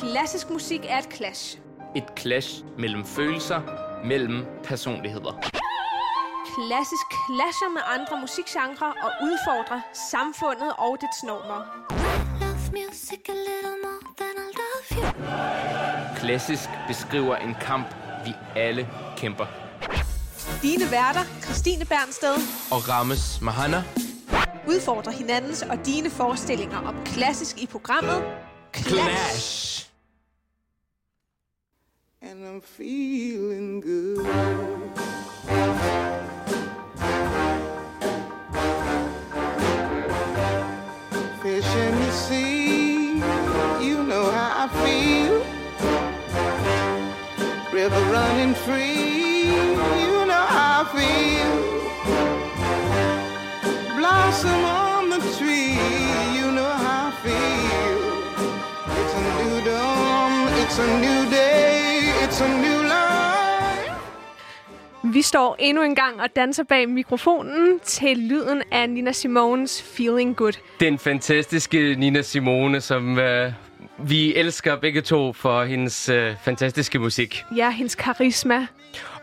klassisk musik er et clash. Et clash mellem følelser, mellem personligheder. Klassisk clasher med andre musikgenre og udfordrer samfundet og dets normer. Music. Klassisk beskriver en kamp, vi alle kæmper. Dine værter, Christine Bernsted, Og Rammes Mahana udfordrer hinandens og dine forestillinger om klassisk i programmet Clash. Clash. And I'm feeling good. Fish in the sea, you know how I feel. River running free, you know how I feel. Blossom on the tree, you know how I feel. It's a new dawn, it's a new day, Vi står endnu en gang og danser bag mikrofonen til lyden af Nina Simones Feeling Good. Den fantastiske Nina Simone, som øh, vi elsker begge to for hendes øh, fantastiske musik. Ja, hendes karisma.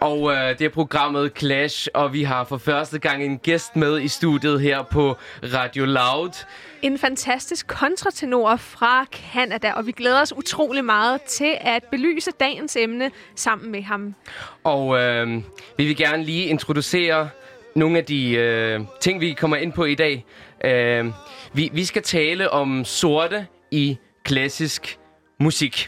Og øh, det er programmet Clash, og vi har for første gang en gæst med i studiet her på Radio Loud. En fantastisk kontratenor fra Canada, og vi glæder os utrolig meget til at belyse dagens emne sammen med ham. Og øh, vi vil gerne lige introducere nogle af de øh, ting, vi kommer ind på i dag. Øh, vi, vi skal tale om sorte i klassisk musik.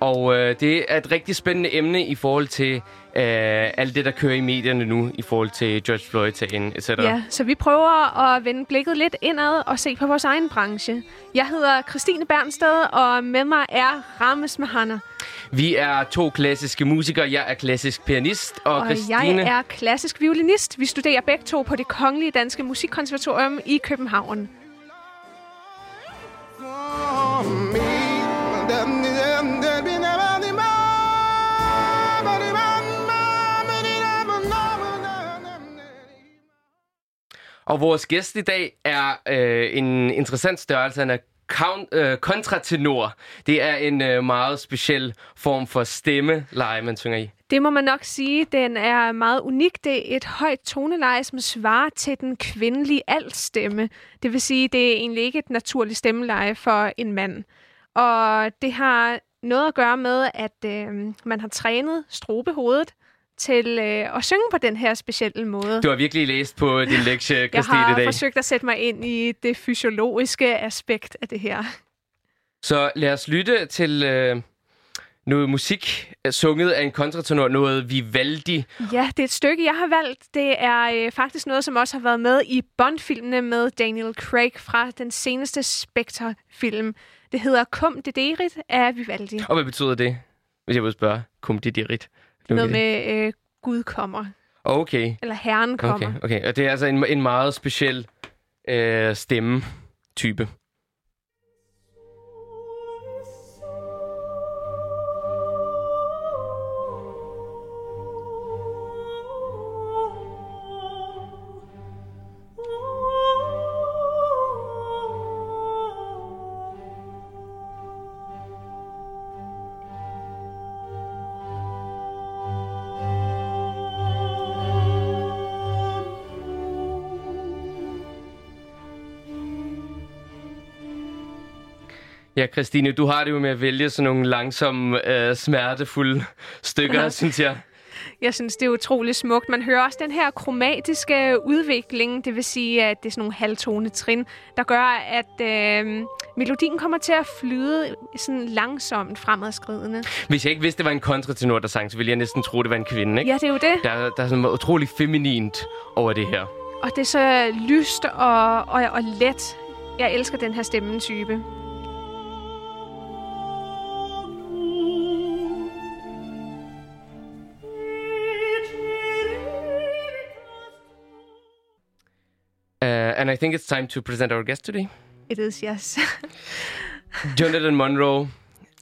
Og øh, det er et rigtig spændende emne i forhold til alt det, der kører i medierne nu, i forhold til George Floyd-sagen, etc. Ja, så vi prøver at vende blikket lidt indad og se på vores egen branche. Jeg hedder Christine Bernsted, og med mig er Rames Mahana. Vi er to klassiske musikere. Jeg er klassisk pianist, og, Og Christine... jeg er klassisk violinist. Vi studerer begge to på det Kongelige Danske Musikkonservatorium i København. for Og vores gæst i dag er øh, en interessant størrelse. Han er count, øh, kontratenor. Det er en øh, meget speciel form for stemmeleje, man synger i. Det må man nok sige. Den er meget unik. Det er et højt toneleje, som svarer til den kvindelige altstemme. Det vil sige, det er egentlig ikke et naturligt stemmeleje for en mand. Og det har noget at gøre med, at øh, man har trænet strobehovedet til øh, at synge på den her specielle måde. Du har virkelig læst på din lektie, Jeg Christine, har i dag. forsøgt at sætte mig ind i det fysiologiske aspekt af det her. Så lad os lytte til øh, noget musik, øh, sunget af en kontratenor, noget Vivaldi. Ja, det er et stykke, jeg har valgt. Det er øh, faktisk noget, som også har været med i Bond-filmene med Daniel Craig fra den seneste Spectre-film. Det hedder Cum Dederit af Vivaldi. Og hvad betyder det, hvis jeg vil spørge? Kom det dit? Noget med øh, Gud kommer, Okay. eller Herren kommer. Okay, okay. Og det er altså en, en meget speciel øh, stemme-type. Ja, Christine, du har det jo med at vælge sådan nogle langsomme, øh, smertefulde stykker, synes jeg. Jeg synes, det er utrolig smukt. Man hører også den her kromatiske udvikling, det vil sige, at det er sådan nogle halvtone trin, der gør, at øh, melodien kommer til at flyde sådan langsomt fremadskridende. Hvis jeg ikke vidste, det var en kontratenor, der sang, så ville jeg næsten tro, det var en kvinde, ikke? Ja, det er jo det. Der, der er sådan noget utrolig feminint over det her. Og det er så lyst og, og, og let. Jeg elsker den her stemmetype. And I think it's time to present our guest today. It is, yes. Jonathan Monroe,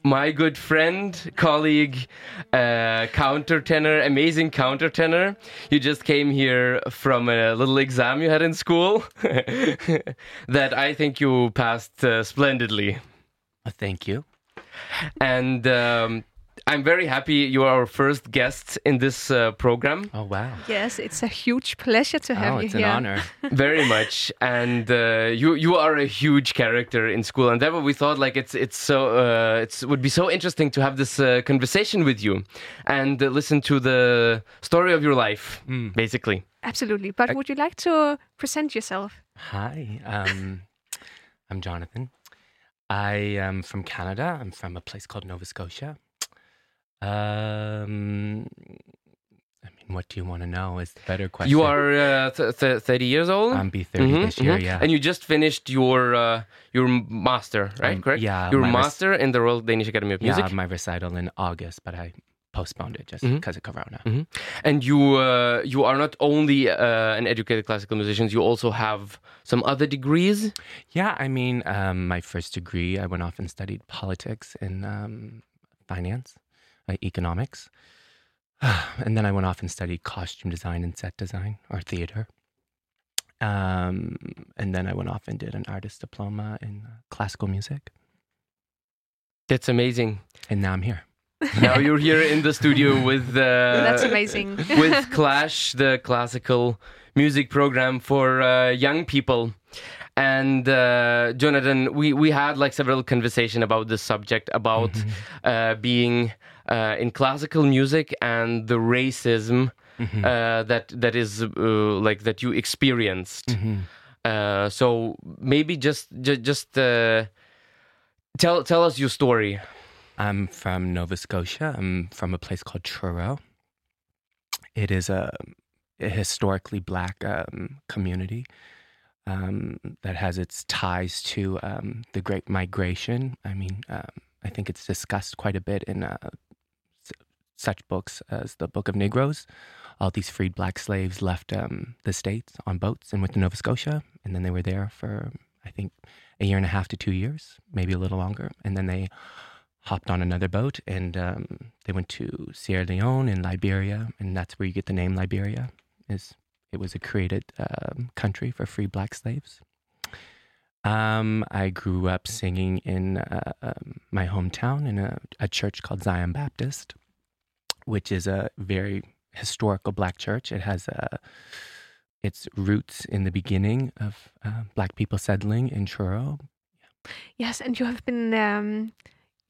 my good friend, colleague, uh, countertenor, amazing countertenor. You just came here from a little exam you had in school that I think you passed uh, splendidly. Uh, Thank you. and um, I'm very happy you are our first guest in this uh, program. Oh wow! Yes, it's a huge pleasure to have oh, you it's here. an honor. very much and uh, you you are a huge character in school and therefore we thought like it's it's so uh, it's would be so interesting to have this uh, conversation with you and uh, listen to the story of your life basically Absolutely. But would you like to present yourself? Hi, um, I'm Jonathan. I am from Canada. I'm from a place called Nova Scotia. Um, I mean, what do you want to know? Is the better question. you are uh, th- th- 30 years old I'm be 30 Mhm, this year. mhm. Yeah. and you just finished your uh, your master right Um, correct yeah, your master in the Royal Danish Academy of yeah, Music my recital in August, but I postponed it just because of Corona. Mhm. And you uh, you are not only uh, an educated classical musician, you also have some other degrees. Yeah, I mean, um, my first degree, I went off and studied politics and um, finance, uh, economics. and then I went off and studied costume design and set design or theater. Um, and then I went off and did an artist diploma in uh, classical music. That's amazing. And now I'm here. now you're here in the studio with uh, That's amazing. with Clash, the classical music program for uh, young people. And uh, Jonathan, we, we had like several conversation about this subject about uh, being uh, in classical music and the racism uh, that that is uh, like that you experienced. Mm-hmm. Uh, so maybe just just, just uh, tell tell us your story. I'm from Nova Scotia. I'm from a place called Truro. It is a, a historically black um, community um, that has its ties to um, the Great Migration. I mean, um, I think it's discussed quite a bit in uh, such books as the Book of Negroes. All these freed black slaves left um, the states on boats and went to Nova Scotia, and then they were there for I think a year and a half to two years, maybe a little longer, and then they hopped on another boat and um, they went to Sierra Leone and Liberia, and that's where you get the name Liberia. Is it was a created um, country for free black slaves. Um, I grew up singing in uh, um, my hometown in a, a church called Zion Baptist, which is a very historical black church. It has uh, its roots in the beginning of uh, black people settling in Truro. Yes, and you have been. Um,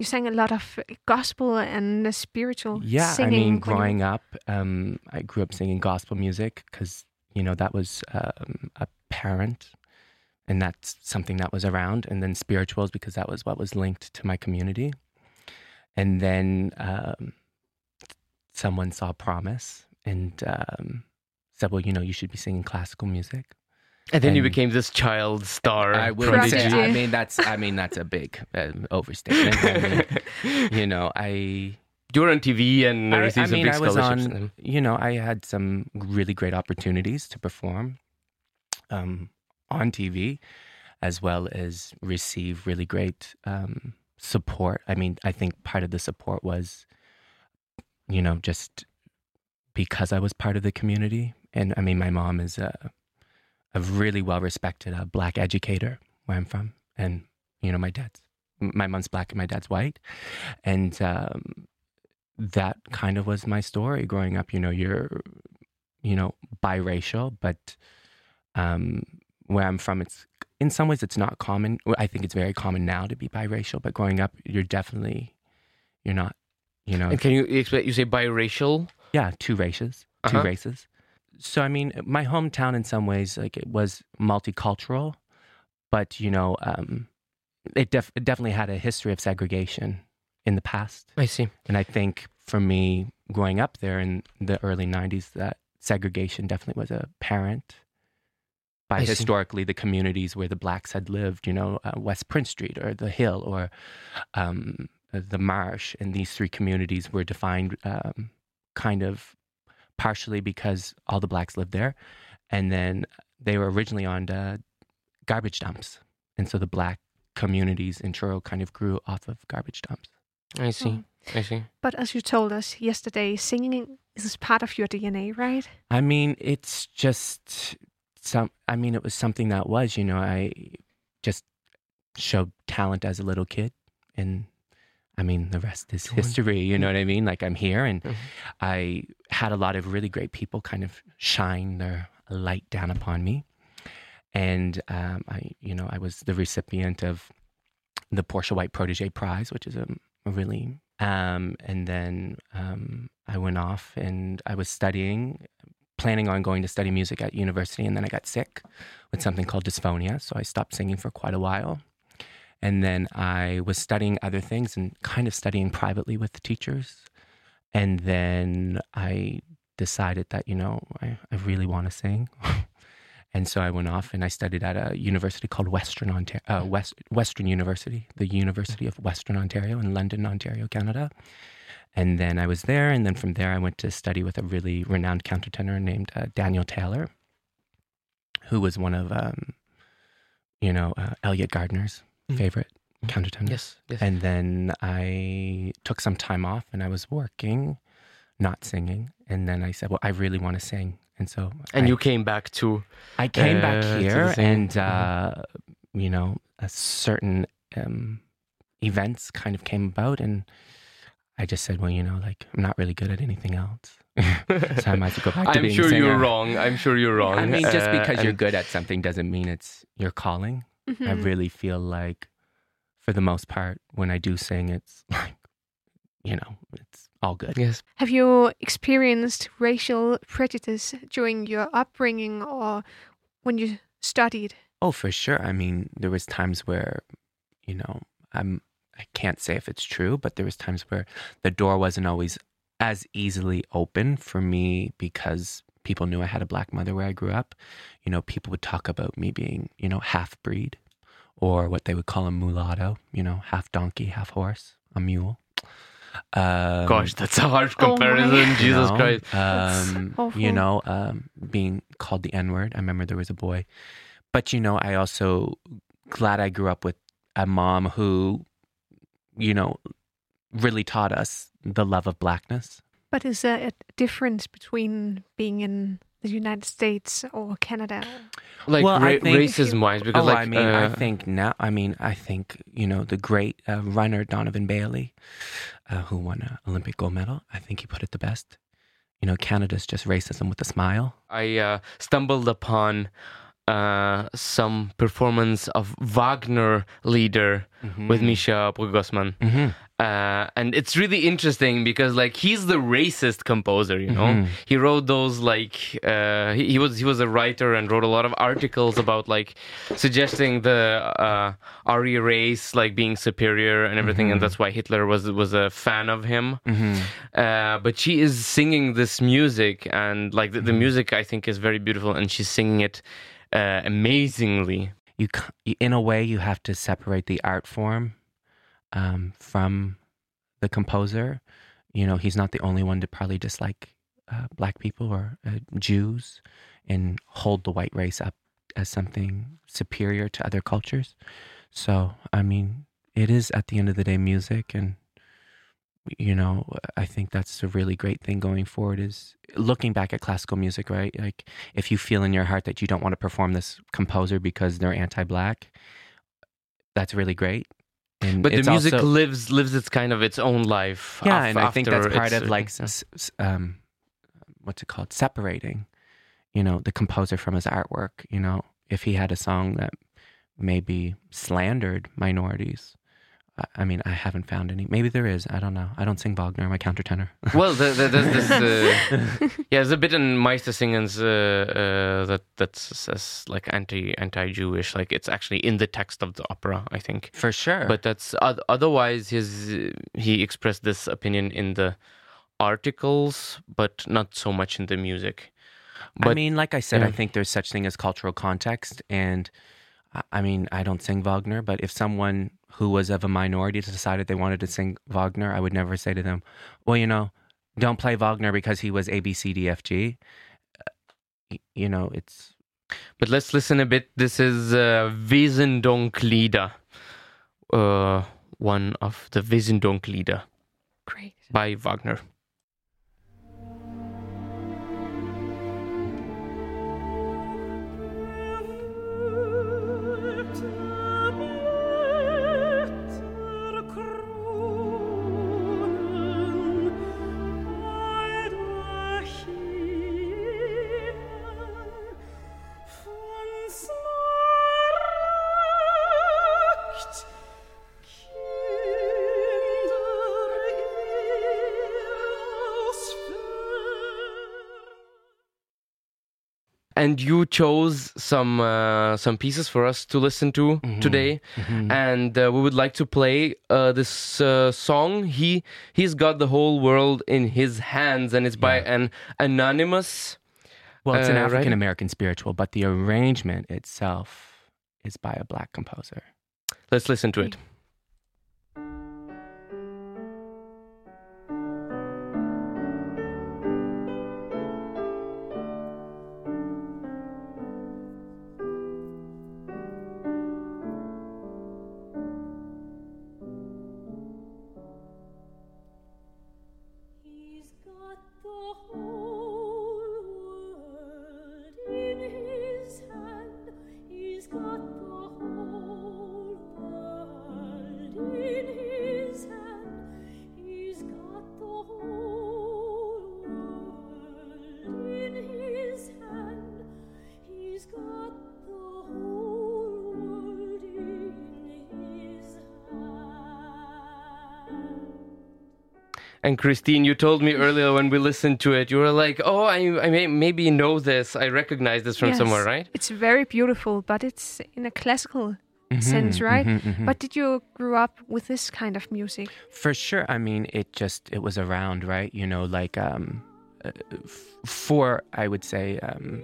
you sang a lot of gospel and uh, spiritual Yeah, singing. I mean, when you- growing up, um, I grew up singing gospel music because you know that was um, apparent, and that's something that was around. And then spirituals because that was what was linked to my community. And then um, someone saw promise and um, said, "Well, you know, you should be singing classical music." And then you became this child star. I would say, I mean, that's, I mean, that's a big um, overstatement. I mean, you know, I You're on TV and I, received I some mean, big I was on, you know, I had some really great opportunities to perform um, on TV as well as receive really great um, support. I mean, I think part of the support was, you know, just because I was part of the community. And I mean, my mom is a, a really well respected uh, black educator where I'm from. And, you know, my dad's, my mom's black and my dad's white. And, um, that kind of was my story growing up. You know, you're, you know, biracial, but um, where I'm from, it's in some ways it's not common. I think it's very common now to be biracial, but growing up, you're definitely, you're not. You know, and can you explain? You say biracial. yeah, two races, 2 Uh-huh. races. So I mean, my hometown in some ways, like it was multicultural, but you know, um, it, def- it definitely had a history of segregation in the past. I see. And I think for me, growing up there in the early 90s, that segregation definitely was apparent by I see. historically the communities where the blacks had lived, you know, uh, West Prince Street or the Hill or um, the Marsh. And these three communities were defined um, kind of partially because all the blacks lived there. And then they were originally on uh, garbage dumps. And so the black communities in Truro kind of grew off of garbage dumps. I see. Mm. I see. But as you told us yesterday, singing is part of your DNA, right? I mean, it's just some. I mean, it was something that was. You know, I just showed talent as a little kid, and I mean, the rest is history. You know what I mean? Like I'm here, and I had a lot of really great people kind of shine their light down upon me, and um, I, you know, I was the recipient of the Portia White Protege Prize, which is a, a really, um, and then um, I went off and I was studying, planning on going to study music at university, and then I got sick with something called dysphonia, so I stopped singing for quite a while. And then I was studying other things and kind of studying privately with the teachers. And then I decided that, you know, I, I really want to sing. and so I went off and I studied at a university called Western Ontario, uh, West, Western University, the University of Western Ontario in London, Ontario, Canada. And then I was there. And then from there, I went to study with a really renowned countertenor named uh, Daniel Taylor, who was one of, um, you know, uh, Eliot Gardiner's Mhm. favorite countertenor. Yes, yes. And then I took some time off and I was working, not singing. And then I said, well, I really want to sing. And so and I, you came back to I came uh, back here and, uh, you know, a certain um, events kind of came about. And I just said, well, you know, like I'm not really good at anything else. so I might as well go back to I'm being sure you're wrong. I'm sure you're wrong. I mean, just Uh, because you're good at something doesn't mean it's your calling. I Mhm. really feel like, for the most part, when I do sing, it's like, you know, it's all good. Yes. Have you experienced racial prejudice during your upbringing or when you studied? Oh, for sure. I mean, there was times where, you know, I'm I can't say if it's true, but there was times where the door wasn't always as easily open for me because people knew I had a black mother where I grew up. You know, people would talk about me being, you know, half breed or what they would call a mulatto, you know, half donkey, half horse, a mule. Um, Gosh, that's a harsh Oh my- comparison. you Jesus know, Christ. Um, you know, um, being called the N word. I remember there was a boy, but you know, I also glad I grew up with a mom who, you know, really taught us the love of blackness. But is there a difference between being in the United States or Canada? Like Well, ra- think- racism wise, because oh, like I mean, I uh, think now. I mean, I think you know the great uh, runner Donovan Bailey, uh, who won an Olympic gold medal. I think he put it the best. You know, Canada's just racism with a smile. I uh, stumbled upon uh, some performance of Wagner Lieder with Measha Brueggergosman. hmm Uh, and it's really interesting because like he's the racist composer, you know. Mhm. He wrote those like uh, he, he was he was a writer and wrote a lot of articles about like suggesting the uh, Arya race like being superior and everything, and that's why Hitler was was a fan of him. hmm Uh, but she is singing this music, and like the, the music I think is very beautiful, and she's singing it uh, amazingly. you in a way you have to separate the art form um, from the composer. You know he's not the only one to probably dislike uh, black people or uh, jews and hold the white race up as something superior to other cultures. So i mean it is at the end of the day music and you know i think that's a really great thing going forward is looking back at classical music right? Like if you feel in your heart that you don't want to perform this composer because they're anti-black that's really great and But the music also- lives lives its kind of its own life. yeah af- and i think that's part of like s- s- um what's it called separating you know the composer from his artwork you know if he had a song that maybe slandered minorities I- mean, I haven't found any. Maybe there is. I don't know. I don't sing Wagner. I'm a countertenor. well, the, the, this, uh, yeah, there's a bit in Meistersingen's uh, uh, that that says like anti anti Jewish. Like it's actually in the text of the opera, I think. For sure. But that's otherwise his he expressed this opinion in the articles, but not so much in the music. But, I mean, like I said, I think there's such thing as cultural context, and I- I mean, I don't sing Wagner, but if someone who was of a minority decided they wanted to sing Wagner, I would never say to them, "Well, you know, don't play Wagner because he was A, B, C, D, F, G. Uh, You know, it's But let's listen a bit. This is uh, Wesendonck-Lieder, uh, one of the Wesendonck-Lieder Great. by Wagner. And you chose some uh, some pieces for us to listen to today, and uh, we would like to play uh, this uh, song. He he's got the whole world in his hands, and it's by an anonymous. Well, it's an Uh, right. African American spiritual, but the arrangement itself is by a black composer. Let's listen to it. And Christine, you told me earlier when we listened to it, you were like, "Oh, I, I may, maybe know this. I recognize this from Yes. somewhere, right?" It's very beautiful, but it's in a classical Mm-hmm, sense, right? But did you grow up with this kind of music? For sure. I mean, it just it was around, right? You know, like um, uh, for I would say um,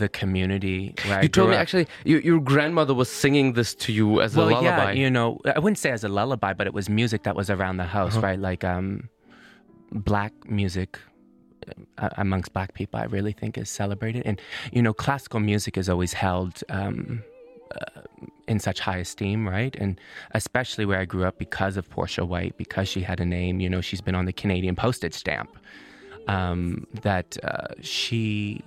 the community where I You told me up. actually, you, your grandmother was singing this to you as a well, lullaby. yeah, you know, I wouldn't say as a lullaby, but it was music that was around the house, Uh-huh. right? Like um, black music uh, amongst black people, I really think is celebrated, and you know, classical music is always held. Um, uh, in such high esteem, right? And especially where I grew up because of Portia White, because she had a name, you know, she's been on the Canadian postage stamp. Um, that uh, she,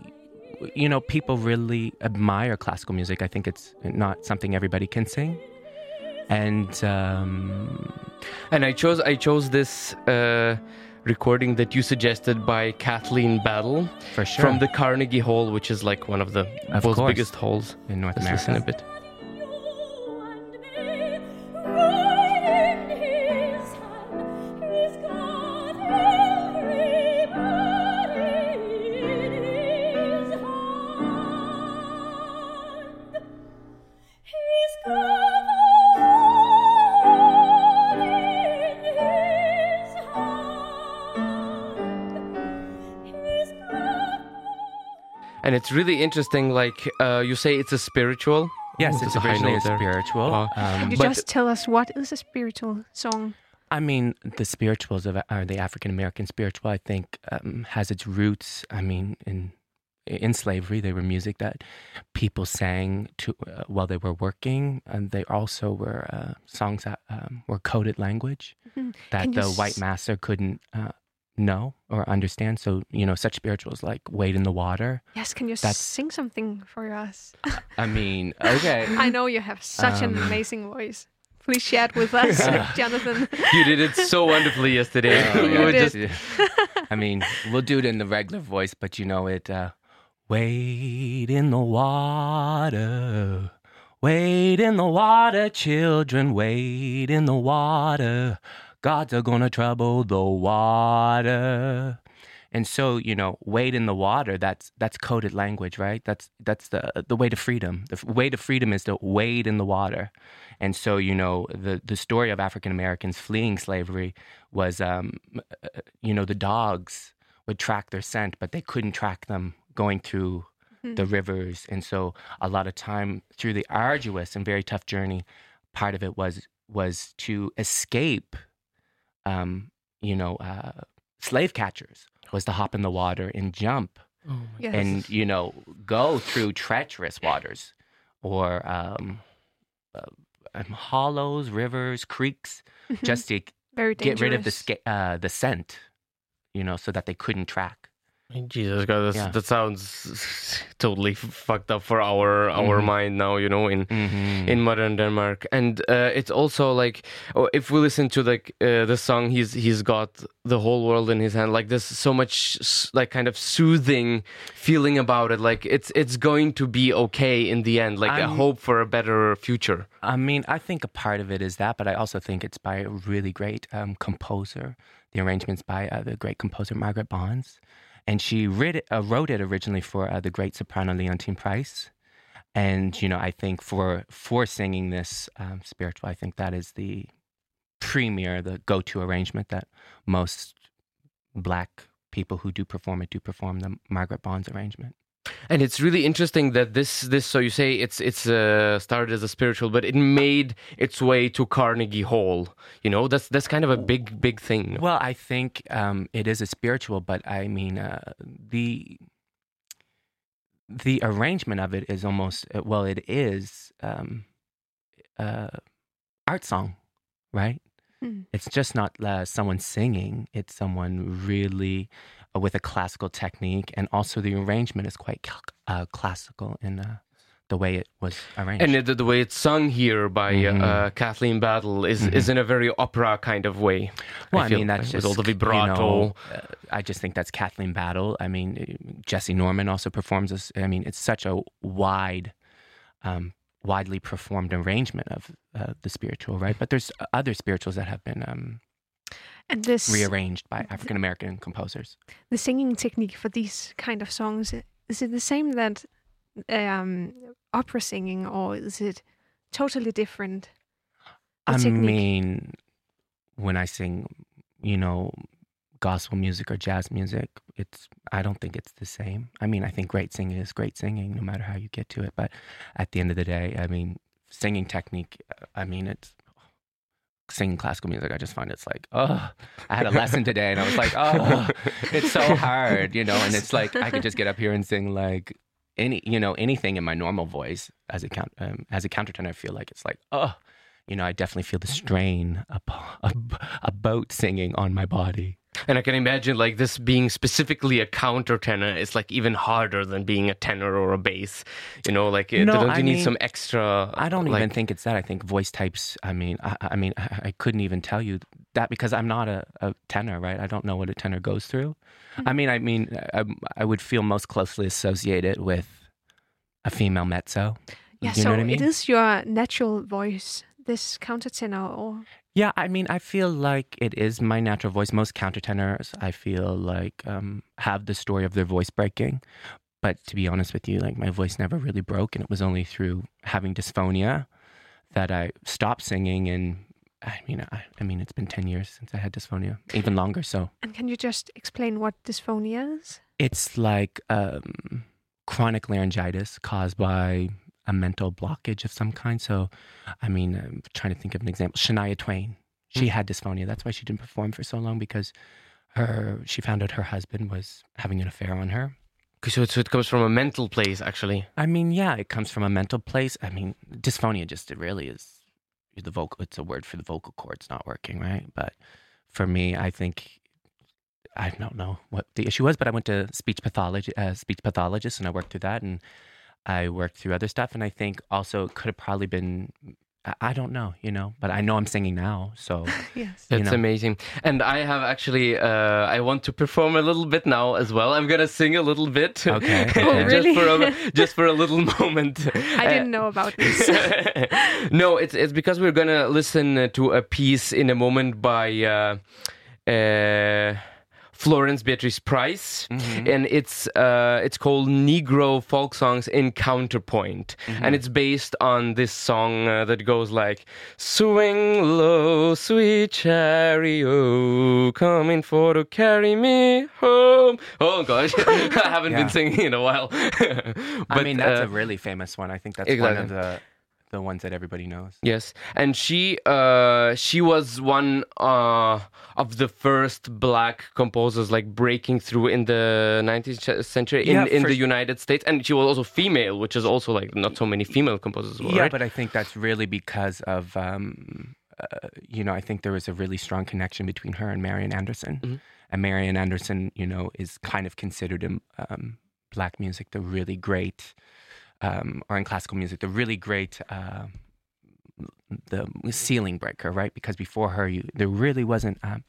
you know, people really admire classical music. I think it's not something everybody can sing. And um, And I chose I chose this uh, recording that you suggested by Kathleen Battle for sure, from the Carnegie Hall, which is like one of the Of world's course. biggest halls. in North Let's America. listen a bit. It's really interesting. Like uh, you say, it's a spiritual. Yes, Ooh, it's there's a high originally a spiritual. Wow. Um, Could you But- just tell us what is a spiritual song? I mean, the spirituals of are the African American spiritual. I think um, has its roots. I mean, in in slavery, they were music that people sang to uh, while they were working, and they also were uh, songs that um, were coded language Mhm. that Can the white s- master couldn't uh, know or understand. So you know, such spirituals like "Wade in the Water." Yes, can you That's- sing something for us? I mean, okay. I know you have such an Um, amazing voice. Please share it with us, Jonathan. You did it so wonderfully yesterday. Oh, We You did. just- I mean, we'll do it in the regular voice, but you know it. Uh, wade in the water, wade in the water, children, wade in the water. Gods are gonna trouble the water. And so, you know, wade in the water. That's that's coded language, right? That's that's the the way to freedom. The way to freedom is to wade in the water. And so, you know, the the story of African Americans fleeing slavery was, um, uh, you know, the dogs would track their scent, but they couldn't track them going through the rivers. And so, a lot of time through the arduous and very tough journey, part of it was was to escape, um, you know, uh, slave catchers was to hop in the water and jump Yes. and you know go through treacherous waters or um, uh, um, hollows, rivers, creeks, just to Very get rid of the sca- uh, the scent, you know, so that they couldn't track. Jesus God, that's, Yeah. that sounds totally fucked up for our our Mhm. mind now. You know, in Mm-hmm. in modern Denmark, and uh, it's also like oh, if we listen to like uh, the song, he's he's got the whole world in his hand. Like there's so much like kind of soothing feeling about it. Like it's it's going to be okay in the end. Like a I'm- hope for a better future. I mean, I think a part of it is that, but I also think it's by a really great um, composer. The arrangements by uh, the great composer Margaret Bonds, and she writ it, uh, wrote it originally for uh, the great soprano Leontyne Price. And you know, I think for for singing this um, spiritual, I think that is the premier, the go-to arrangement that most black people who do perform it do perform the Margaret Bonds arrangement. And it's really interesting that this this so you say it's it's uh, started as a spiritual, but it made its way to Carnegie Hall. You know, that's that's kind of a big big thing. Well, I think um, it is a spiritual, but I mean uh, the the arrangement of it is almost uh, well, it is um, uh, art song, right? Mm. It's just not uh, someone singing; it's someone really uh, with a classical technique, and also the arrangement is quite uh, classical in uh, the way it was arranged. And the, the way it's sung here by Mhm. uh, Kathleen Battle is is in a very opera kind of way. Well, I, feel, mean, that's with just all the you vibrato. know, uh, I just think that's Kathleen Battle. I mean, uh, Jessye Norman also performs this. I mean, it's such a wide, um, widely performed arrangement of uh, the spiritual, right? But there's other spirituals that have been um, And this rearranged by African American composers. the singing technique for these kind of songs is it the same that um, opera singing, or is it totally different? I technique. mean, when I sing, you know, gospel music or jazz music, it's I don't think it's the same. I mean, I think great singing is great singing, no matter how you get to it. But at the end of the day, I mean, singing technique. uh, I mean, it's singing classical music. I just find it's like, oh, I had a lesson today, and I was like, oh, it's so hard, you know. And it's like I could just get up here and sing like any, you know, anything in my normal voice as a count um, as a countertenor. I feel like it's like, oh, you know, I definitely feel the strain abo- ab- about singing on my body. And I can imagine like this being specifically a countertenor is like even harder than being a tenor or a bass. You know, like No, don't you I need mean, some extra? I don't like, even think it's that. I think voice types. I mean, I, I mean, I, I couldn't even tell you that because I'm not a, a tenor, right? I don't know what a tenor goes through. I hmm. mean, I mean, I, I would feel most closely associated with a female mezzo. Yeah, you so know what I mean? it is your natural voice, this countertenor, or Yeah, I mean, I feel like it is my natural voice. Most countertenors, I feel like, um, have the story of their voice breaking. But to be honest with you, like my voice never really broke, and it was only through having dysphonia that I stopped singing. And I mean, I, I mean, it's been ten years since I had dysphonia, even longer. So and can you just explain what dysphonia is? it's like um, chronic laryngitis caused by a mental blockage of some kind. So, I mean, I'm trying to think of an example. Shania Twain, she had dysphonia. That's why she didn't perform for so long because her she found out her husband was having an affair on her. So, so it comes from a mental place, actually. I mean, yeah, it comes from a mental place. I mean, dysphonia just it really is the vocal. It's a word for the vocal cords not working, right? But for me, I think I don't know what the issue was, but I went to speech pathology, uh, speech pathologist, and I worked through that, and I worked through other stuff, and I think also it could have probably been. I- I don't know, you know, but I know I'm singing now, so Yes. You That's know. amazing. And I have actually, uh, I want to perform a little bit now as well. I'm gonna sing a little bit. Okay. Oh, really? just for a, just for a little moment. I didn't know about this. no, it's it's because we're gonna listen uh, to a piece in a moment by uh, uh, Florence Beatrice Price, and it's uh, it's called Negro Folk Songs in Counterpoint, and it's based on this song uh, that goes like "Swing low, sweet chariot, coming for to carry me home." Oh gosh, I haven't Yeah. been singing in a while. I mean that's uh, a really famous one. I think that's exactly. one of the the ones that everybody knows. Yes, and she uh, she was one uh, of the first black composers like breaking through in the 19th century in, Yeah, in the United States, and she was also female, which is also like not so many female composers. well, Yeah, right? but I think that's really because of, um, uh, you know, I think there was a really strong connection between her and Marian Anderson. Mhm. And Marian Anderson, you know, is kind of considered in um, black music the really great, um, or in classical music, the really great. Uh, the ceiling breaker, right? Because before her, you, there really wasn't um,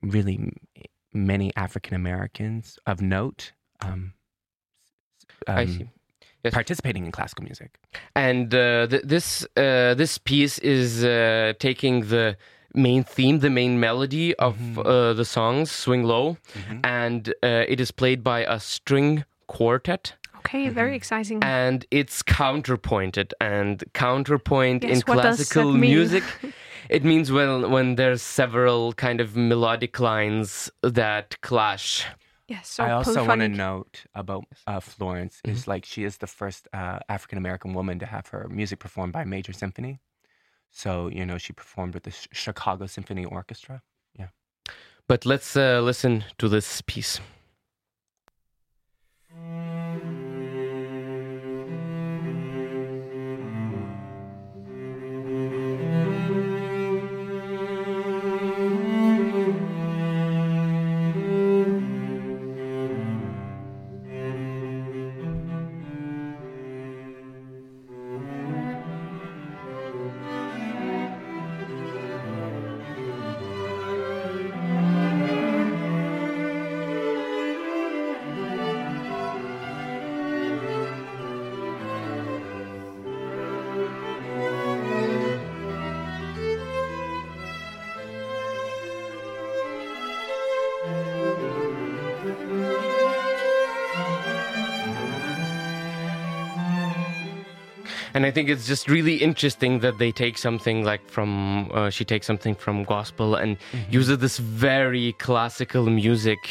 really many African Americans of note um, um. Yes. participating in classical music. and uh, th- this uh, this piece is uh, taking the main theme, the main melody of uh, the songs, Swing Low, and uh, it is played by a string quartet. Okay, very exciting. and it's counterpointed and counterpoint Yes, in what does that classical music it means when when there's several kind of melodic lines that clash yes, so I also want to note about uh, Florence is Mm-hmm. like she is the first uh, African American woman to have her music performed by a major symphony. So you know she performed with the Ch- Chicago Symphony Orchestra. Yeah, but let's uh, listen to this piece i think it's just really interesting that they take something like from uh, she takes something from gospel and uses this very classical music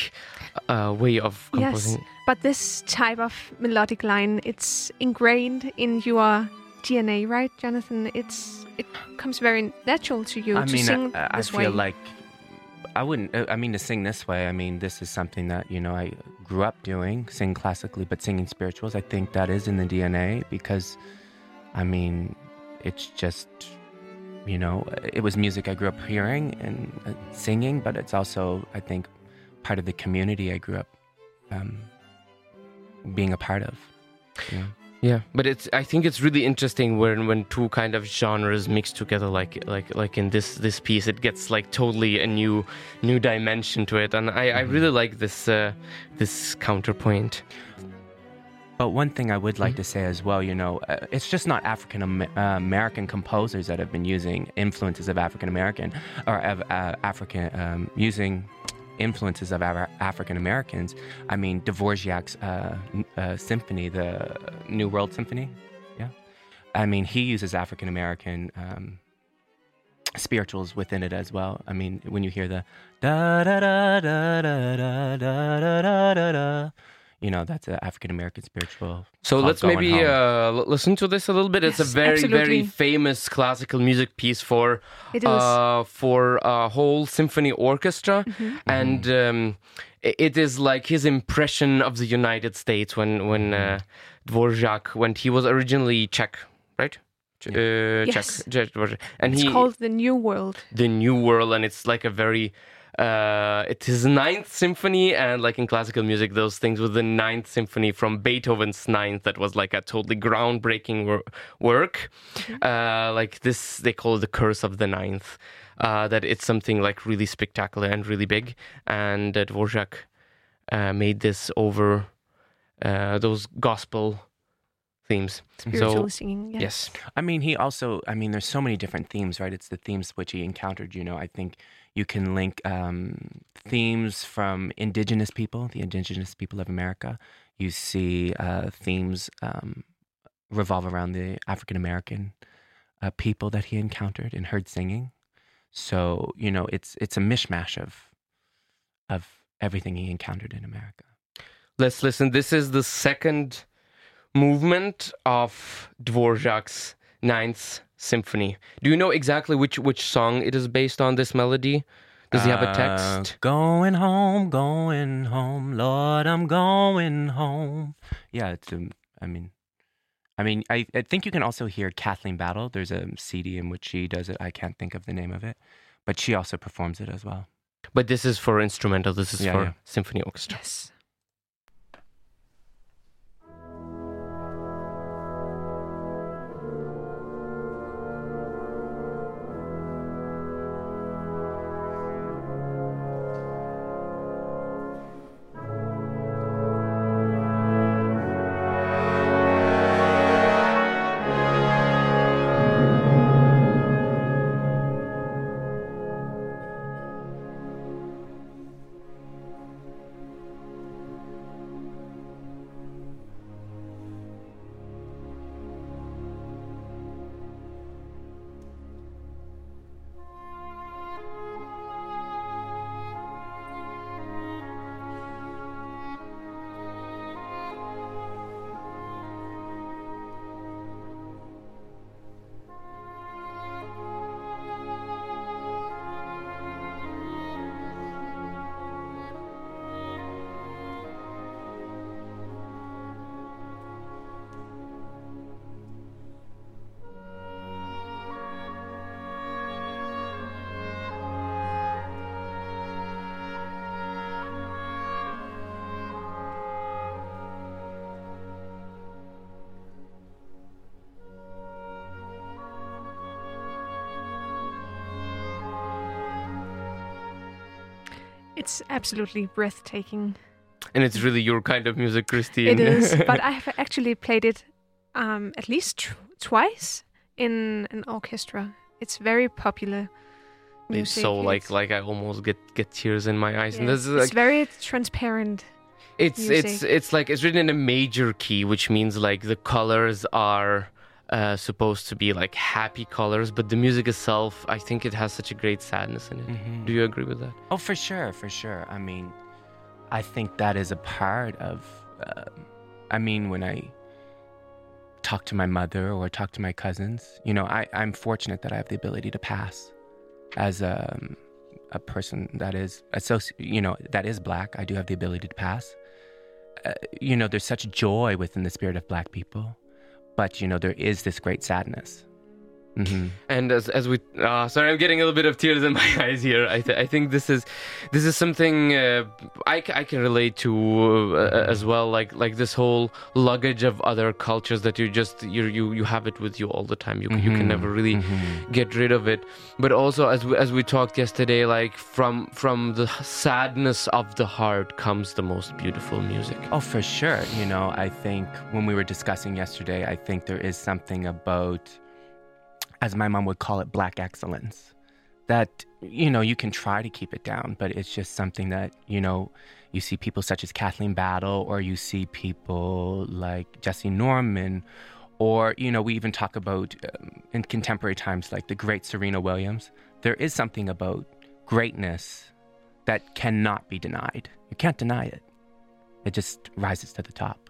uh, way of Yes, composing but this type of melodic line, it's ingrained in your DNA, right, Jonathan? It's it comes very natural to you I to mean, sing I, I this feel like I wouldn't. uh, I mean, to sing this way. I mean, this is something that you know I grew up doing, sing classically, but singing spirituals. I think that is in the DNA because, I mean, it's just you know it was music I grew up hearing and uh, singing, but it's also I think part of the community I grew up um, being a part of. you know. Yeah, but it's I think it's really interesting when when two kind of genres mix together like like like in this this piece it gets like totally a new new dimension to it and I, I really like this uh, this counterpoint. But one thing I would like to say as well, you know, uh, it's just not African uh, American composers that have been using influences of African American or of uh, African um, using influences of our African Americans. I mean, Dvorak's uh, uh, symphony, the New World Symphony. Yeah, I mean, he uses African American. Um, spirituals within it as well. I mean, when you hear the da da da da da da da da da da, you know, that's an African American spiritual. So let's maybe uh, listen to this a little bit. it's a Yes, very very famous classical music piece for uh, for a whole symphony orchestra, Mm-hmm. and um, it is like his impression of the United States when when uh, Dvorak when he was originally Czech, right? Ch- Uh, Yes. Czech, Czech and it's he called the New World. the New World, and it's like a very uh, it's his ninth symphony, and like in classical music, those things with the ninth symphony from Beethoven's ninth, that was like a totally groundbreaking wor- work. Uh, like this, they call it the Curse of the Ninth. Uh, that it's something like really spectacular and really big, and uh, Dvorak uh, made this over uh, those gospel themes. Spiritual So singing. Yes. yes, I mean, he also, I mean, there's so many different themes, right? It's the themes which he encountered, you know. I think you can link um, themes from indigenous people, the indigenous people of America. You see uh, themes um, revolve around the African American uh, people that he encountered and heard singing. So, you know, it's it's a mishmash of of everything he encountered in America. Let's listen. This is the second movement of Dvorak's Ninth Symphony. Do you know exactly which which song it is based on? This melody. Does he have a Uh, text? going home, going home, Lord, I'm going home. Yeah, it's um, I mean, I mean, I, I think you can also hear Kathleen Battle. There's a CD in which she does it. I can't think of the name of it, but she also performs it as well. But this is for instrumental. This is Yeah, for yeah. symphony orchestra. Yes. It's absolutely breathtaking. And it's really your kind of music, Christine. It is, but I have actually played it um, at least tw- twice in an orchestra. It's very popular. it's so like It's- like I almost get get tears in my eyes. And this is it's like very transparent. it's it's it's like it's written in a major key, which means like the colors are uh, supposed to be like happy colors, but the music itself, I think it has such a great sadness in it. Mhm. Do you agree with that? Oh, for sure, for sure. I mean, I think that is a part of. Um, I mean, when I talk to my mother or talk to my cousins, you know, I, I'm fortunate that I have the ability to pass as a, a person that is associ- you know, that is black. I do have the ability to pass. Uh, you know, there's such joy within the spirit of black people, but you know, there is this great sadness. Hmm And as as we, uh, sorry, I'm getting a little bit of tears in my eyes here. I th- I think this is this is something uh, I, I can relate to uh, as well. Like like this whole luggage of other cultures that you just you you you have it with you all the time. You you can Mhm. never really Mhm. get rid of it. But also as we, as we talked yesterday, like from from the sadness of the heart comes the most beautiful music. Oh, for sure. You know, I think when we were discussing yesterday, I think there is something about, as my mom would call it, black excellence. That, you know, you can try to keep it down, but it's just something that, you know, you see people such as Kathleen Battle, or you see people like Jessye Norman, or, you know, we even talk about um, in contemporary times like the great Serena Williams. There is something about greatness that cannot be denied. You can't deny it it just rises to the top.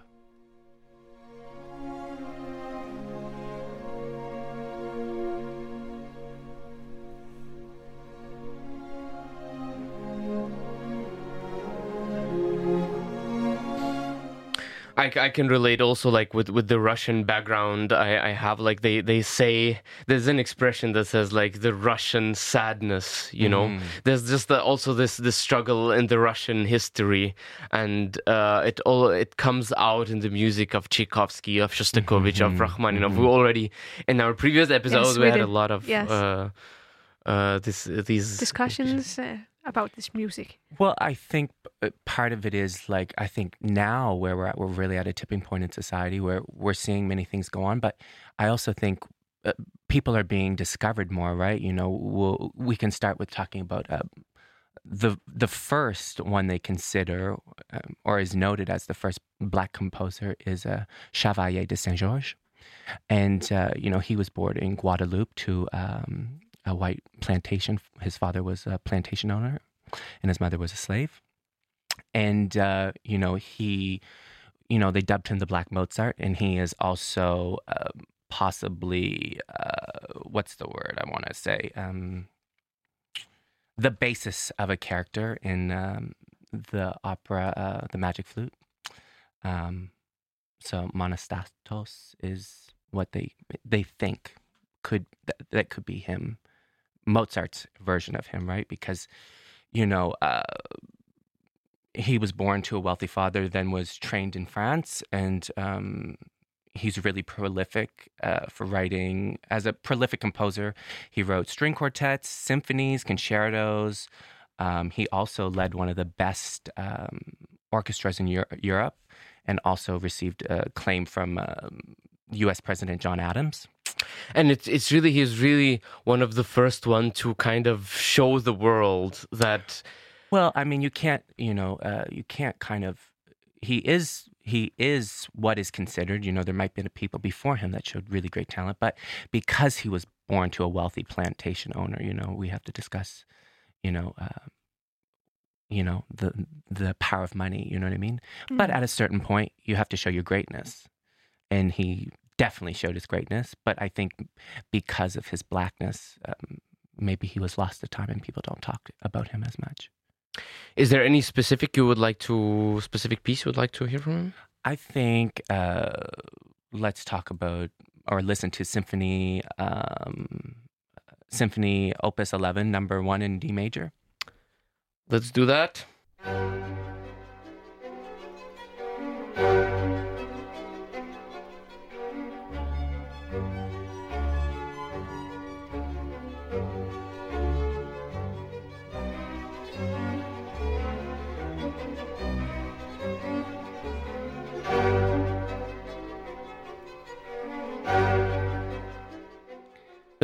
I, I can relate also like with, with the Russian background I, I have like they, they say there's an expression that says like the Russian sadness you know Mm. there's just the, also this this struggle in the Russian history and uh, it all it comes out in the music of Tchaikovsky of Shostakovich of Mhm. Rachmaninoff Mhm. we already in our previous episodes we, we had a lot of Yes. uh, uh, this these Discussions uh, about this music. Well, I think uh, part of it is like I think now where we're at, we're really at a tipping point in society where we're seeing many things go on. But I also think uh, people are being discovered more, right? You know, we'll, we can start with talking about uh, the the first one they consider um, or is noted as the first black composer is uh, Chevalier de Saint Georges, and uh, you know he was born in Guadeloupe to um, a white plantation. His father was a plantation owner, and his mother was a slave. And uh, you know he, you know they dubbed him the Black Mozart, and he is also um possibly uh, what's the word I want to say. Um, the basis of a character in um, the opera uh, The Magic Flute. Um, so Monostatos is what they they think could that, that could be him, Mozart's version of him, right? Because you know uh, he was born to a wealthy father, then was trained in France, and um, he's really prolific uh, for writing as a prolific composer. He wrote string quartets, symphonies, concertos. Um, he also led one of the best um, orchestras in Eur- Europe, and also received acclaim from um, U.S. President John Adams. And it's it's really he's really one of the first one to kind of show the world that Well, I mean, you can't, you know, uh, you can't kind of. He is he is what is considered. You know, there might be people before him that showed really great talent, but because he was born to a wealthy plantation owner, you know, we have to discuss, you know, uh, you know the the power of money. You know what I mean? But Mm. at a certain point, you have to show your greatness, and he definitely showed his greatness. But I think because of his blackness, um, maybe he was lost to time, and people don't talk about him as much. Is there any specific you would like to specific piece you would like to hear from him? I think uh, let's talk about or listen to Symphony um, Symphony Opus 11, number one in D major. Let's do that.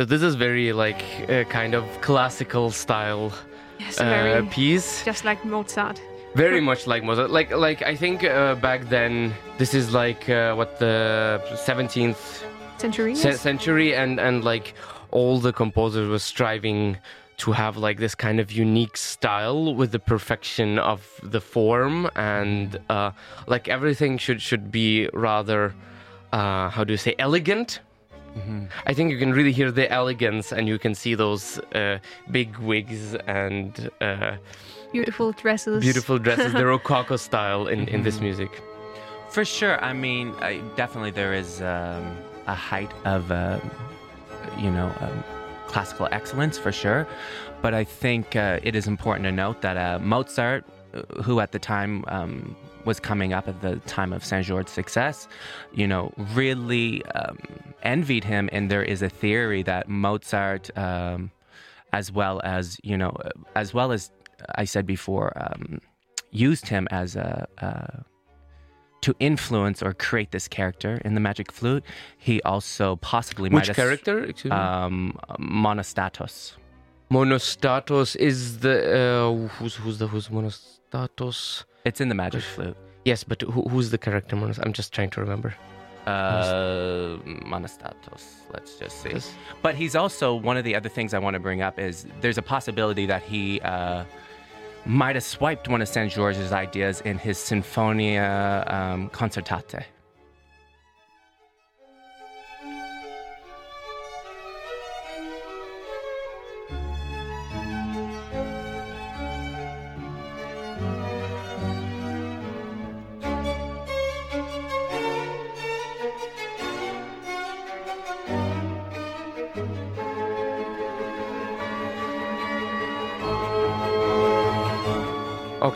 This is very like uh, kind of classical style Yes, uh, very. piece. Just like Mozart. very much like Mozart. Like like I think uh, back then this is like uh, what the 17th Century. ce- yes. century and and like all the composers were striving to have like this kind of unique style with the perfection of the form and uh, like everything should should be rather uh, how do you say elegant I think you can really hear the elegance and you can see those uh, big wigs and uh, Beautiful dresses. beautiful dresses, the Rococo style in, in this music. For sure. I mean, I, definitely there is um, a height of, um, you know, um, classical excellence for sure. But I think uh, it is important to note that uh, Mozart, uh, who at the time um, was coming up at the time of Saint George's success, you know, really um, envied him. And there is a theory that Mozart, um, as well as, you know, uh, as well as I said before, um, used him as a. a to influence or create this character in the magic flute, he also possibly might Which have character? Excuse um, Monostatos. Monostatos is the uh, who's who's the who's Monostatos? It's in the magic flute. Yes, but who, who's the character? I'm just trying to remember. Uh, Monostatos. Let's just see. Yes. But he's also one of the other things I want to bring up is there's a possibility that he uh, might have swiped one of Saint George's ideas in his Sinfonia um, Concertante.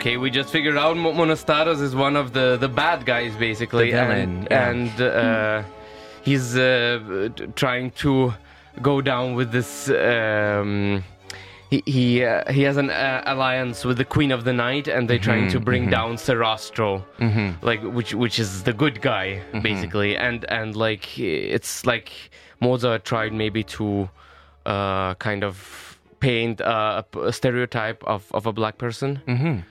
Okay, we just figured out Mo- Monostatos is one of the, the bad guys, basically. The villain, And, yeah. and uh, he's uh, trying to go down with this. Um, he he, uh, he has an uh, alliance with the Queen of the Night, and they're trying to bring down Sarastro, like which which is the good guy, basically. And and like it's like Mozart tried maybe to uh, kind of paint uh, a, a stereotype of, of a black person.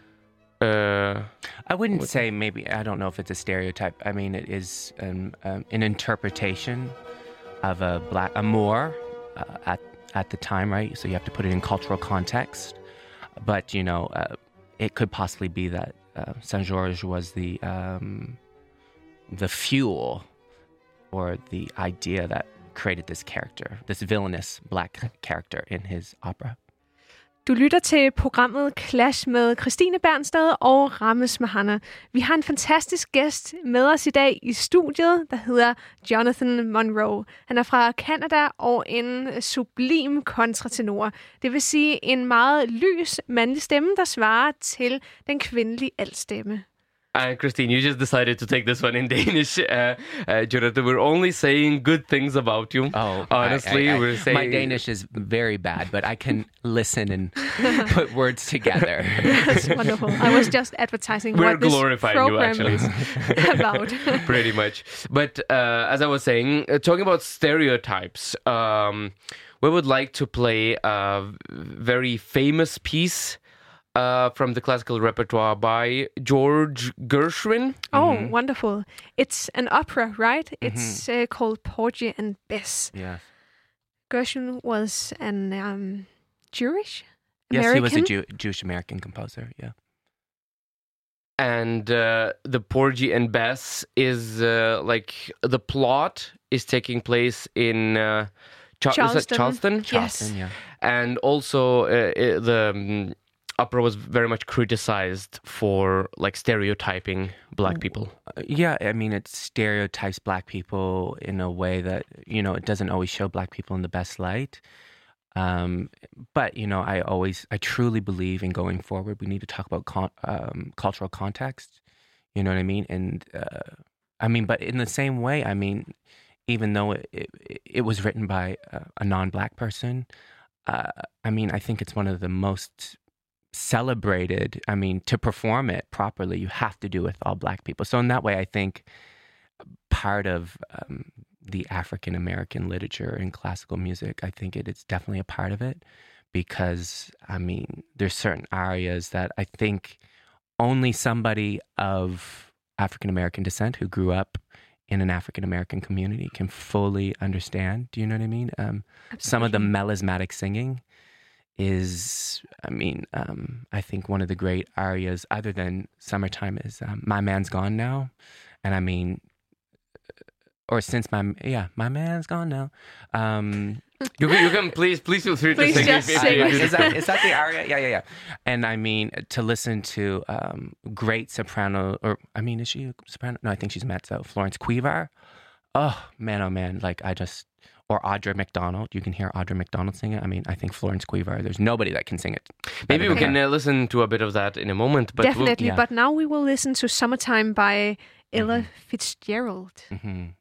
Uh, I wouldn't say maybe. I don't know if it's a stereotype. I mean, it is um, um, an interpretation of a black a Moor uh, at at the time, right? So you have to put it in cultural context. But you know, uh, it could possibly be that uh, Saint George was the um, the fuel or the idea that created this character, this villainous black character in his opera. Du lytter til programmet Clash med Christine Bernsted og Rammes Mahana. Vi har en fantastisk gæst med os i dag i studiet, der hedder Jonathan Monroe. Han er fra Canada og en sublim kontratenor. Det vil sige en meget lys mandlig stemme, der svarer til den kvindelige altstemme. And Christine, you just decided to take this one in Danish. Uh, uh, Jonathan, we're only saying good things about you. Oh, honestly, I- I- we're saying my Danish is very bad, but I can listen and put words together. That's wonderful. I was just advertising We're what this glorifying you, program actually. is about. pretty much. But uh, as I was saying, uh, talking about stereotypes, um, we would like to play a very famous piece uh, from the classical repertoire by George Gershwin. Oh, Mm-hmm. wonderful. It's an opera, right? It's uh, called Porgy and Bess. yeah. Gershwin was an um, Jewish Yes, he was a Jew- Jewish American composer. Yeah. and uh, the Porgy and Bess is uh, like the plot is taking place in uh, is Charleston. Charleston, Yes. Charleston, yeah. and also uh, uh, the um, opera was very much criticized for like stereotyping black people. Uh, yeah, I mean, it stereotypes black people in a way that, you know, it doesn't always show black people in the best light. Um, but, you know, I always, I truly believe in going forward, we need to talk about con- um, cultural context. You know what I mean? And, uh, I mean, but in the same way, I mean, even though it, it, it was written by a, a non black person, uh, I mean, I think it's one of the most celebrated. I mean, to perform it properly, you have to do it with all black people. So in that way, I think part of um, the African American literature and classical music. I think it is definitely a part of it because I mean, there's certain areas that I think only somebody of African American descent who grew up in an African American community can fully understand. Do you know what I mean? Um, some of the melismatic singing is, I mean, um, I think one of the great arias, other than "Summertime," is um, "My Man's Gone Now," and I mean, or since my yeah, my man's gone now. Um, You can, you can please please feel free Please to sing just if, if sing. you Like, is that is that the aria? Yeah, yeah, yeah. And I mean, to listen to um, great soprano, or I mean, is she a soprano? No, I think she's mezzo. Florence Quivar. Oh man, oh man! Like I just or Audra McDonald. You can hear Audra McDonald sing it. I mean, I think Florence Quivar. There's nobody that can sing it. Maybe we can uh, listen to a bit of that in a moment. But we'll- Definitely. yeah. But now we will listen to Summertime by Ella Fitzgerald. her. Mhm.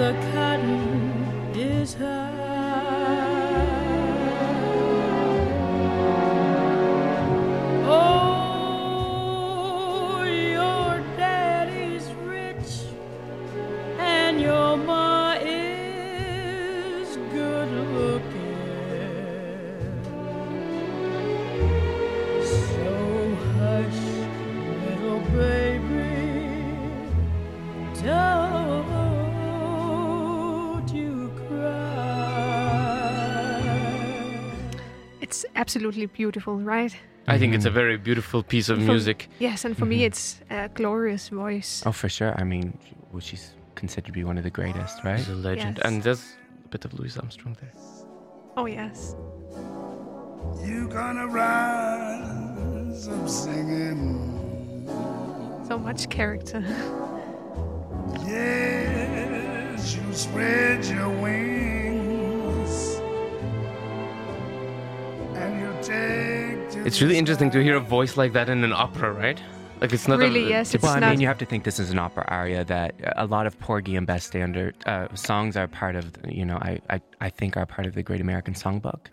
The cotton is high. Absolutely beautiful, right? I think it's a mm-hmm. very beautiful piece of For- music. Yes, and for me, mm-hmm. it's a glorious voice. Oh, for sure. I mean, well, she's considered to be one of the greatest, oh, right? She's a legend, Yes. and there's a bit of Louis Armstrong there. Oh, yes. You gonna rise up singing. So much character. Yes, you spread your wings. It's really interesting to hear a voice like that in an opera, right? Like it's not Really, a, yes, typical- It's well, I not- mean, you have to think this is an opera aria that a lot of Porgy and Bess standard uh, songs are part of. You know, I, I I think are part of the Great American Songbook.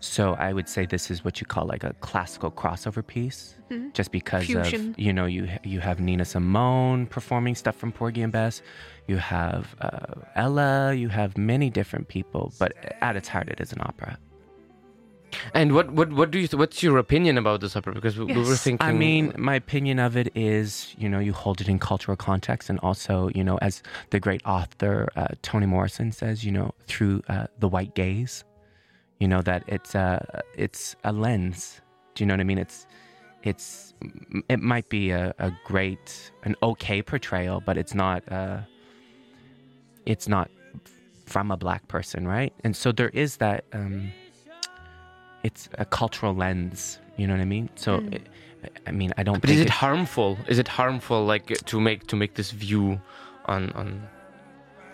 So I would say this is what you call like a classical crossover piece, just because Fusion. of you know you you have Nina Simone performing stuff from Porgy and Bess, you have uh, Ella, you have many different people, but at its heart, it is an opera. And what what what do you th- what's your opinion about the opera? Because we, we were thinking. I mean, my opinion of it is, you know, you hold it in cultural context, and also, you know, as the great author uh, Toni Morrison says, you know, through uh, the white gaze, you know that it's a it's a lens. Do you know what I mean? It's it's it might be a, a great an okay portrayal, but it's not uh, it's not from a black person, right? And so there is that. Um, it's a cultural lens. You know what I mean? So, Mm. it, I mean, I don't. but think is it it's- harmful? Is it harmful, like to make to make this view on on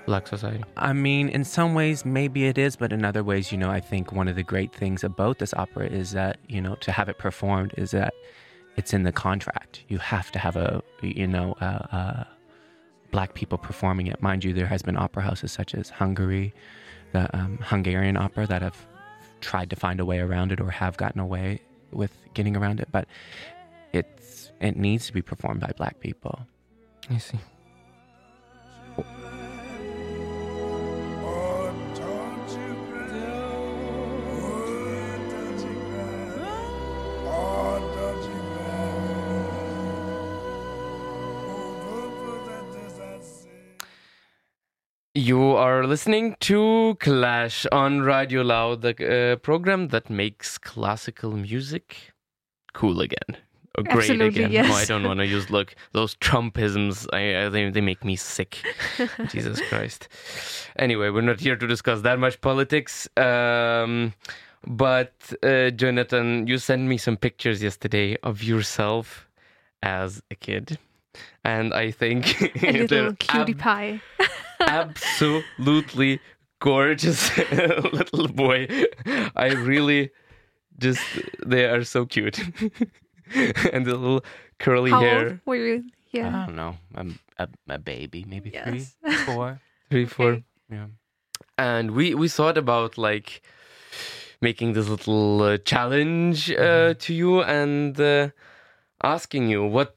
black society? I mean, in some ways, maybe it is, but in other ways, you know, I think one of the great things about this opera is that, you know, to have it performed is that it's in the contract. You have to have a, you know, uh, uh, black people performing it. Mind you, there has been opera houses such as Hungary, the um, Hungarian opera that have tried to find a way around it or have gotten away with getting around it, but it's it needs to be performed by black people. I see. You are listening to Clash on Radio Loud, the uh, program that makes classical music cool again. Or great Absolutely, again. yes. Oh, I don't want to use look those Trumpisms. I, I they, they make me sick. Jesus Christ. Anyway, we're not here to discuss that much politics. Um, but uh, Jonathan, you sent me some pictures yesterday of yourself as a kid, and I think A little cutie ab- pie. Absolutely gorgeous little boy. I really just they are so cute. and the little curly How hair. old were you? Yeah. I don't know. I'm a, a baby, maybe Yes. three, four. Three, four. Okay. Yeah. and we we thought about like making this little uh, challenge uh, to you and uh, asking you what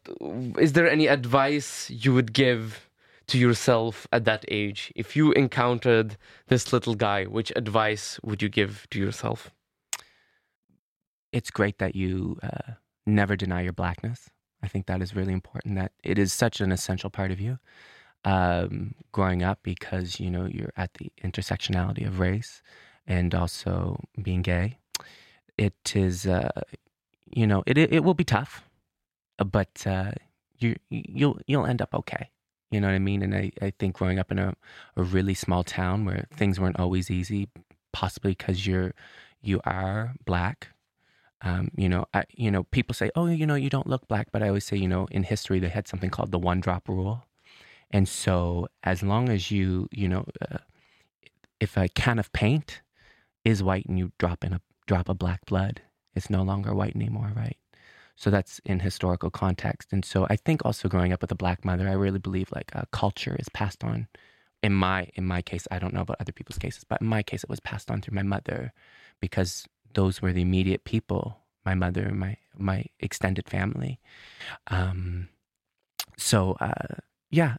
is there any advice you would give to yourself at that age if you encountered this little guy which advice would you give to yourself it's great that you uh, never deny your blackness. I think that is really important. That it is such an essential part of you um, growing up because you know you're at the intersectionality of race and also being gay. It is, uh, you know, it it, will be tough, but uh, you you'll you'll end up okay. You know what I mean? And I, I think growing up in a, a really small town where things weren't always easy, possibly because you're you are black um, you know, I, you know, people say, "Oh, you know, you don't look black," but I always say, you know, in history they had something called the one drop rule, and so as long as you, you know, uh, if a can of paint is white and you drop in a drop of black blood, it's no longer white anymore, right? So that's in historical context, and so I think also growing up with a black mother, I really believe like uh, culture is passed on. In my in my case, I don't know about other people's cases, but in my case, it was passed on through my mother because those were the immediate people my mother my my extended family. Um so uh yeah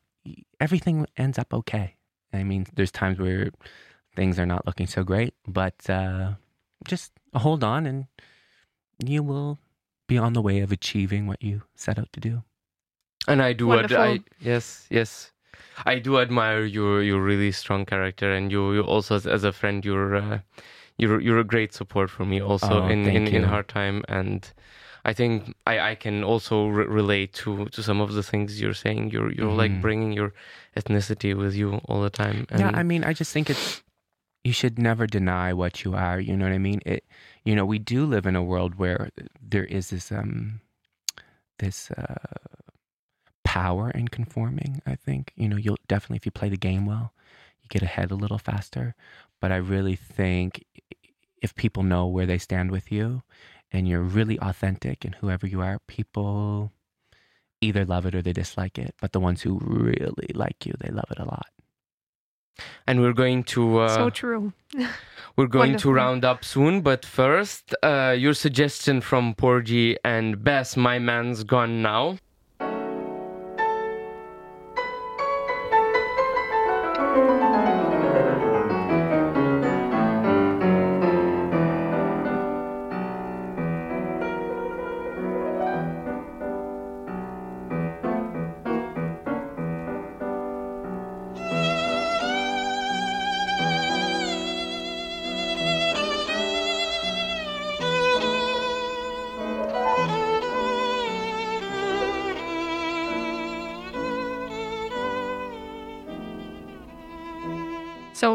everything ends up okay. I mean there's times where things are not looking so great but uh just hold on and you will be on the way of achieving what you set out to do and i do ad- I, Wonderful. yes yes i do admire your your really strong character and you you also as, as a friend you're uh, you're you're a great support for me also Oh, in thank in, in hard time and I think I, I can also re- relate to, to some of the things you're saying. You're you're like Mhm. bringing your ethnicity with you all the time. And yeah, I mean, I just think it's you should never deny what you are. You know what I mean? It, you know, we do live in a world where there is this um, this uh, power in conforming. I think you know you'll definitely if you play the game well, you get ahead a little faster. But I really think if people know where they stand with you, and you're really authentic in whoever you are, people either love it or they dislike it. But the ones who really like you, they love it a lot. And we're going to uh, so true. we're going wonderful. to round up soon. But first, uh, your suggestion from Porgy and Bess, my man's gone now.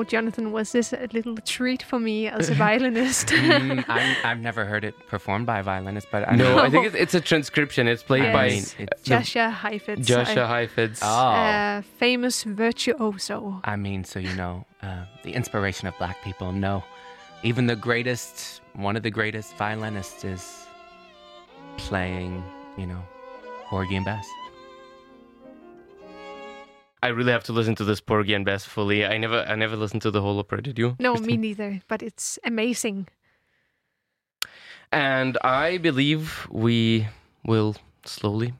So, Jonathan, was this a little treat for me as a violinist? Mm, I'm, I've never heard it performed by a violinist, but I No, know. I think it's, it's a transcription. It's played I by mean, Yes. it's- Jascha Heifetz, Jascha Heifetz. oh, uh, famous virtuoso. I mean, so you know, uh, the inspiration of black people. No, even the greatest, one of the greatest violinists is playing, you know, Porgy and Bess. I really have to listen to this Porgy and Bess fully. I never I never listened to the whole opera. Did you? No, me neither, but it's amazing. And I believe we will slowly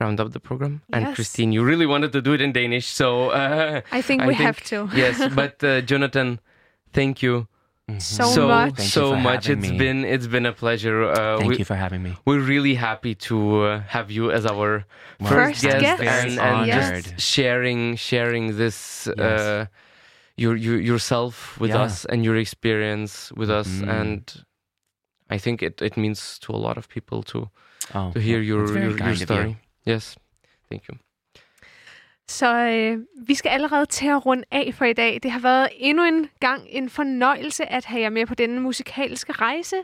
round up the program. And Christine, you really wanted to do it in Danish, so uh, I think I we think- have to. yes. But uh, Jonathan, thank you Mhm. So so much. Thank you so for much. having It's me. been it's been a pleasure. Uh, Thank we, you for having me. We're really happy to uh, have you as our Well, First guest, guest. and, and just sharing sharing this Yes. uh, your, your yourself with Yeah. us and your experience with us Mhm. and I think it, it means to a lot of people to Oh, to hear your your, your kind of you. story. Yes, thank you. Så øh, vi skal allerede til at runde af for i dag. Det har været endnu en gang en fornøjelse at have jer med på denne musikalske rejse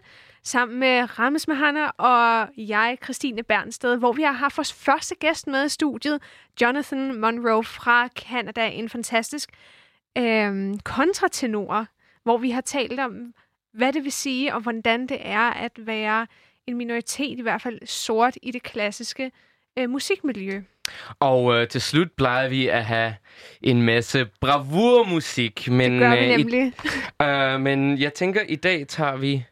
sammen med Rammes Mahana og jeg, Christine Bernsted, hvor vi har haft vores første gæst med i studiet, Jonathan Monroe fra Canada, en fantastisk øh, kontratenor, hvor vi har talt om, hvad det vil sige og hvordan det er at være en minoritet, i hvert fald sort, i det klassiske øh, musikmiljø. Og øh, til slut plejer vi at have en masse bravurmusik. Men, Det gør vi øh, i- nemlig. Øh, men jeg tænker, i dag tager vi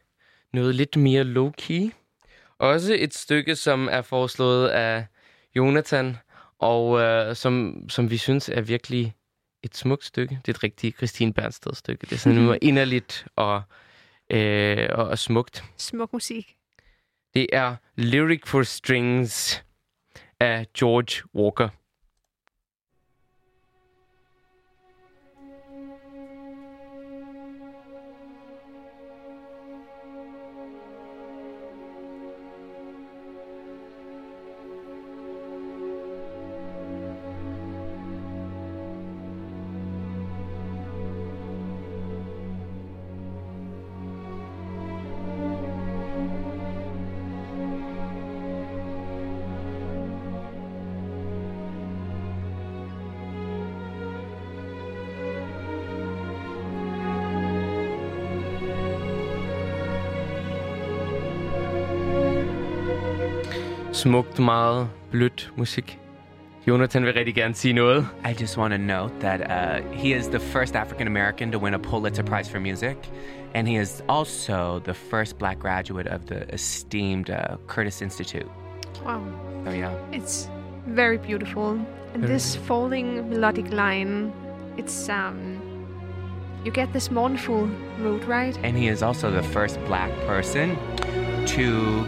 noget lidt mere low-key. Også et stykke, som er foreslået af Jonathan, og øh, som, som vi synes er virkelig et smukt stykke. Det er et rigtigt Christine Bernsted stykke. Det er sådan noget inderligt og, øh, og, og smukt. Smuk musik. Det er Lyric for Strings af George Walker. Smukt, meget blødt musik. Jonathan vil rigtig gerne sige noget. I just want to note that uh, he is the first African American to win a Pulitzer Prize for Music, and he is also the first black graduate of the esteemed uh, Curtis Institute. Wow. So, yeah. It's very beautiful. And this falling melodic line, it's um you get this mournful mood, right? And he is also the first black person to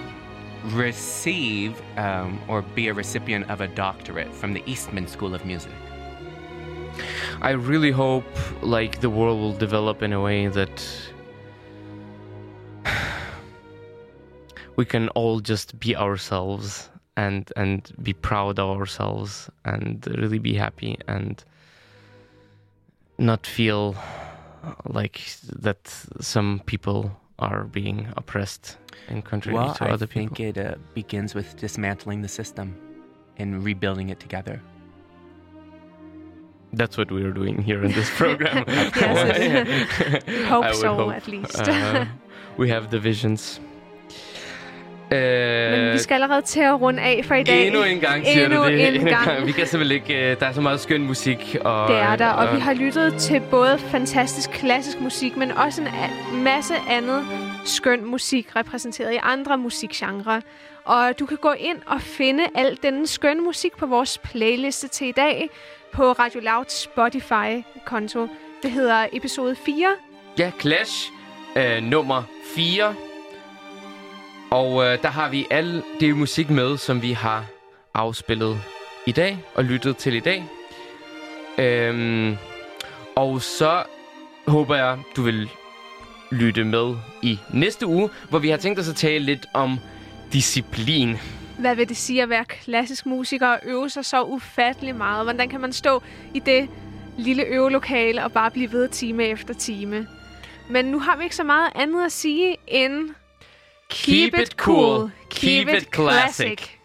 receive um, or be a recipient of a doctorate from the Eastman School of Music. I really hope like the world will develop in a way that we can all just be ourselves and and be proud of ourselves and really be happy and not feel like that some people are being oppressed and contrary Well, to I other people. I think it uh, begins with dismantling the system and rebuilding it together. That's what we are doing here in this program. Yes, We hope I so, hope. at least. Uh, we have the visions. Men vi skal allerede til at runde af for i dag. Øh, Endnu en gang, siger Endnu du det. en gang. Vi kan simpelthen ikke... øh, Der er så meget skøn musik. Og, Det er der, og vi har lyttet til både fantastisk klassisk musik, men også en masse andet skøn musik repræsenteret i andre musikgenre. Og du kan gå ind og finde al denne skønne musik på vores playliste til i dag på Radio Louds Spotify-konto. Det hedder episode 4. Ja, Clash øh, nummer 4. Og øh, der har vi al det musik med, som vi har afspillet i dag og lyttet til i dag. Øhm, og så håber jeg, du vil lytte med i næste uge, hvor vi har tænkt os at tale lidt om disciplin. Hvad vil det sige at være klassisk musiker og øve sig så ufattelig meget? Hvordan kan man stå i det lille øvelokale og bare blive ved time efter time? Men nu har vi ikke så meget andet at sige end... Keep it cool. Keep it classic.